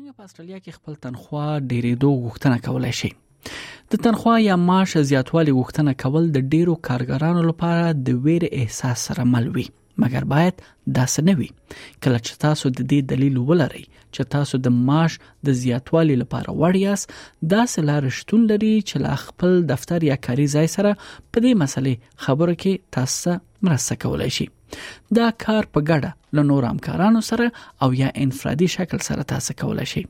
څنګه په استرالیا کې خپل تنخوا ډیریدو غوښتنه کولای شي د تنخوا یا معاش زیاتوالي غوښتنه کول د ډیرو کارګرانو لپاره د ویر احساس سره مل وي مګر باید داسې نه وي کله چې تاسو د دې دلیل ولرئ چې تاسو د معاش د زیاتوالي لپاره وړ یاست داسې لار شتون لري چې لا خپل دفتر یا کاري ځای سره په دې مسلې خبرو کې تاسو مرسته کولای شي دا کار په ګډه له نور همکارانو سره او یا انفرادي شکل سره تاسو کولای شئ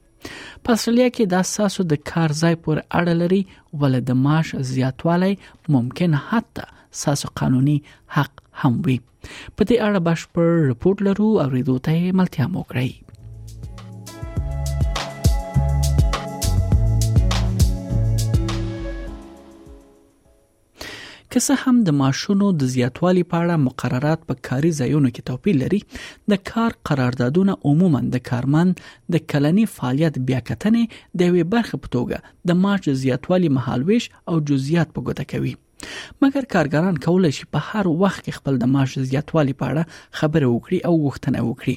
په استرالیا کې دا ساسو د کار ځای پر اړه لري ول د معاش زیاتوالی ممکن حتی ساسو قانوني حق هم وي په دې اړه بشپړ رپورت لرو او ریدو ته ملتیا مو کړئ که څه هم د معاشونو د زیاتوالي په اړه مقررات په کاري ځایونو کې توپیر لري د کار قراردادونه عموما د کارمند د کلني فعالیت بیاکتنې د یوې برخې په توګه د معاش د زیاتوالي مهالويش او جزئیات په ګوته کوي مګر کارګران کولای شي په هر وخت کې خپل د معاش زیاتوالي په اړه خبرې وکړي او غوښتنه وکړي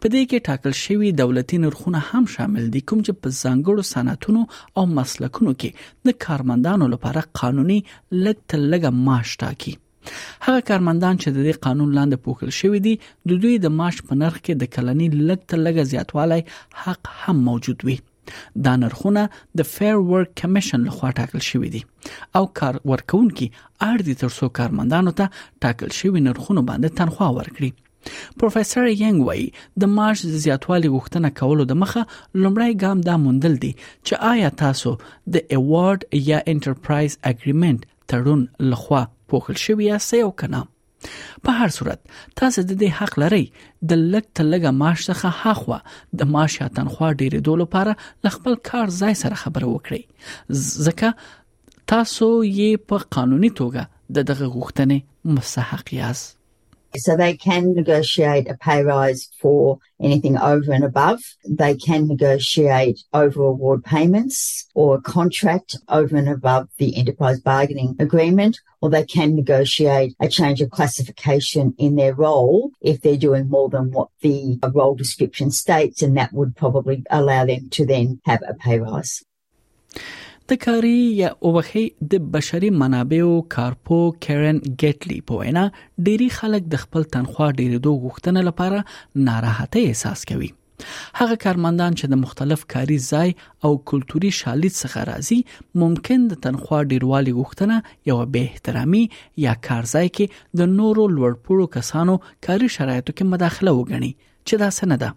په دې کې ټاکل شوی دولتي نرخونه هم شامل دي کوم چې په ځانګړو صنعتونو او مسلکونو کې د کارمندانو لپاره قانوني لګ تل لګه معاش ټاکي هغه کارمندان چې د دې قانون لاندې پوښل شوې دي د دوی د معاش په نرخ کې د کلنی لګ تل لګ زیاتوالی حق هم موجود وي دا نرخونه د فیر ورک کمیشن لخوا ټاکل شوې دي او کار ورکونکي اړ دي ترڅو کارمندانو ته ټاکل شوی نرخونه باندې تنخواه ورکړي پروفیسور ینګ وایي د معاش د زیاتوالي غوښتنه کولو د مخه لومړی ګام دا موندل دي چې آیا تاسو د ایوارډ یا انټرپرایز اګریمنت تړون لخوا پوښل شوی یاست او کنه په هر صورت تاسو د دې حق لرئ د لګ تلګه معاش څخه حقوا د معاش یا تنخوا ډیرېدو لپاره ل خپل کار ځای سره خبرو وکړئ ځکه تاسو یې په قانوني توګه د دغه غوښتنې مستحق یاست So they can negotiate a pay rise for anything over and above. They can negotiate over award payments or a contract over and above the enterprise bargaining agreement, or they can negotiate a change of classification in their role if they're doing more than what the role description states. And that would probably allow them to then have a pay rise. د کاری یا اوبخي د بشري منابعو کارپو کیرن ګټلی په وینا ډیری خلک د خپل تنخوا ډیریدو غوښتنه لپاره ناراحته احساس کوي هغه کارمندان چې د مختلف کاري ځای او کلتوري شالید څخه راځي ممکن د تنخوا ډیروالي غوښتنه یو به احترامي یا کار ځای کې د نورو لوړپوړو کسانو کاري شرایطو کې مداخله وګڼي چې دا سنده ده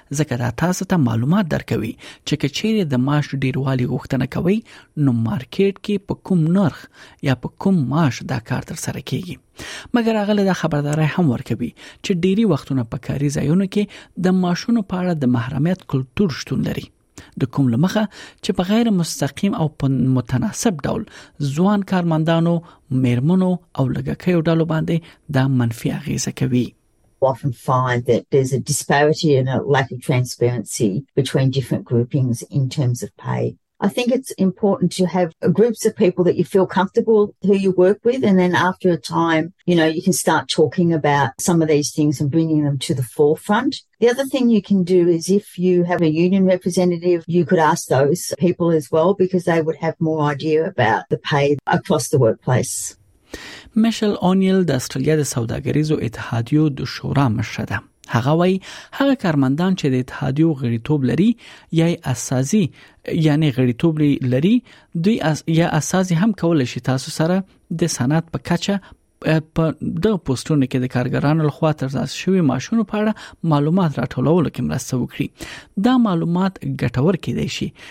ځکه دا تاسو ته معلومات درکوي چې کچېرې د معاش ډیروالي غوښتنه کوي نو مارکیټ کې په کوم نرخ یا په کوم معاش دا کار تر سره کیږي مګر هغه له خبرداري هم ورکوي چې ډيري وختونه په کاري ځایونو کې د معاشونو په اړه د محرمیت کلچر شتون لري د کوم لمخه چې په غیر مستقیم او په متناسب ډول ځوان کارمندانو میرمنو او لګکیو ډلو باندې دا منفي اغیزه کوي often find that there's a disparity and a lack of transparency between different groupings in terms of pay. I think it's important to have groups of people that you feel comfortable who you work with. And then after a time, you know, you can start talking about some of these things and bringing them to the forefront. The other thing you can do is if you have a union representative, you could ask those people as well because they would have more idea about the pay across the workplace. مشل اونیل د استرالیا د سوداګریزو اتحادیو د شورا مشره ده هغه وای هغه کارمندان چې د اتحادیو غړیتوب لري یا اساسي یعنی غړیتوب لري دوی اس یا اساسي هم کول شي تاسو سره د صنعت په کچه په دغه پوسټونو کې د کارګرانو لخوا ترلاسه شوی ماشونو په اړه معلومات راټولولو کې مرسته وکړي دا معلومات ګټور کېدای شي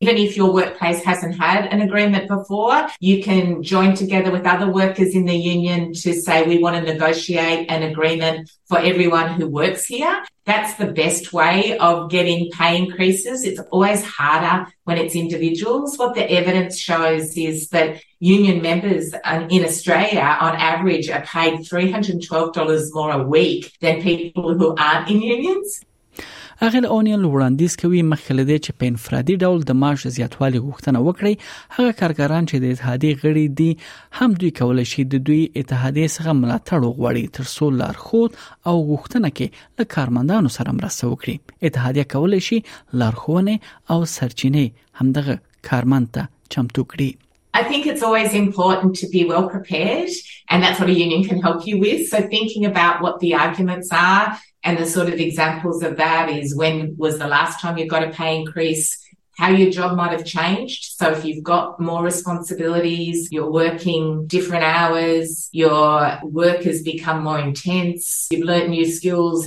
Even if your workplace hasn't had an agreement before, you can join together with other workers in the union to say, we want to negotiate an agreement for everyone who works here. That's the best way of getting pay increases. It's always harder when it's individuals. What the evidence shows is that union members uh, in Australia on average are paid $312 more a week than people who aren't in unions. اغیل اونیل وړاندیز کوي مخکې لدې چې په انفرادي ډول د معاش زیاتوالي غوښتنه وکړي هغه کارګران چې د اتحادیې غړي دي هم دوی کولای شي د دوی اتحادیې څخه ملاتړ وغواړي تر څو لارښود او غوښتنه کې له کارمندانو سره مرسته وکړي اتحادیه کولای شي لارښوونه او سرچینه همدغه کارمند ته چمتو کړي I think it's always important to be well prepared, and that's what a union can help you with. So, thinking about what the arguments are, And the sort of examples of that is when was the last time you got a pay increase? how your job might have changed. So if you've got more responsibilities, you're working different hours, your work has become more intense, you've learnt new skills,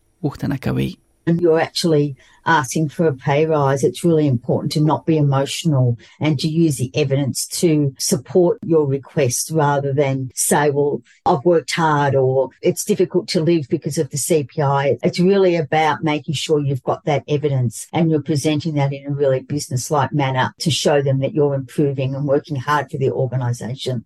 غوښتنه کوئ And you're actually asking for a pay rise, it's really important to not be emotional and to use the evidence to support your request rather than say, well, I've worked hard or it's difficult to live because of the CPI. It's really about making sure you've got that evidence and you're presenting that in a really business like manner to show them that you're improving and working hard for the organization.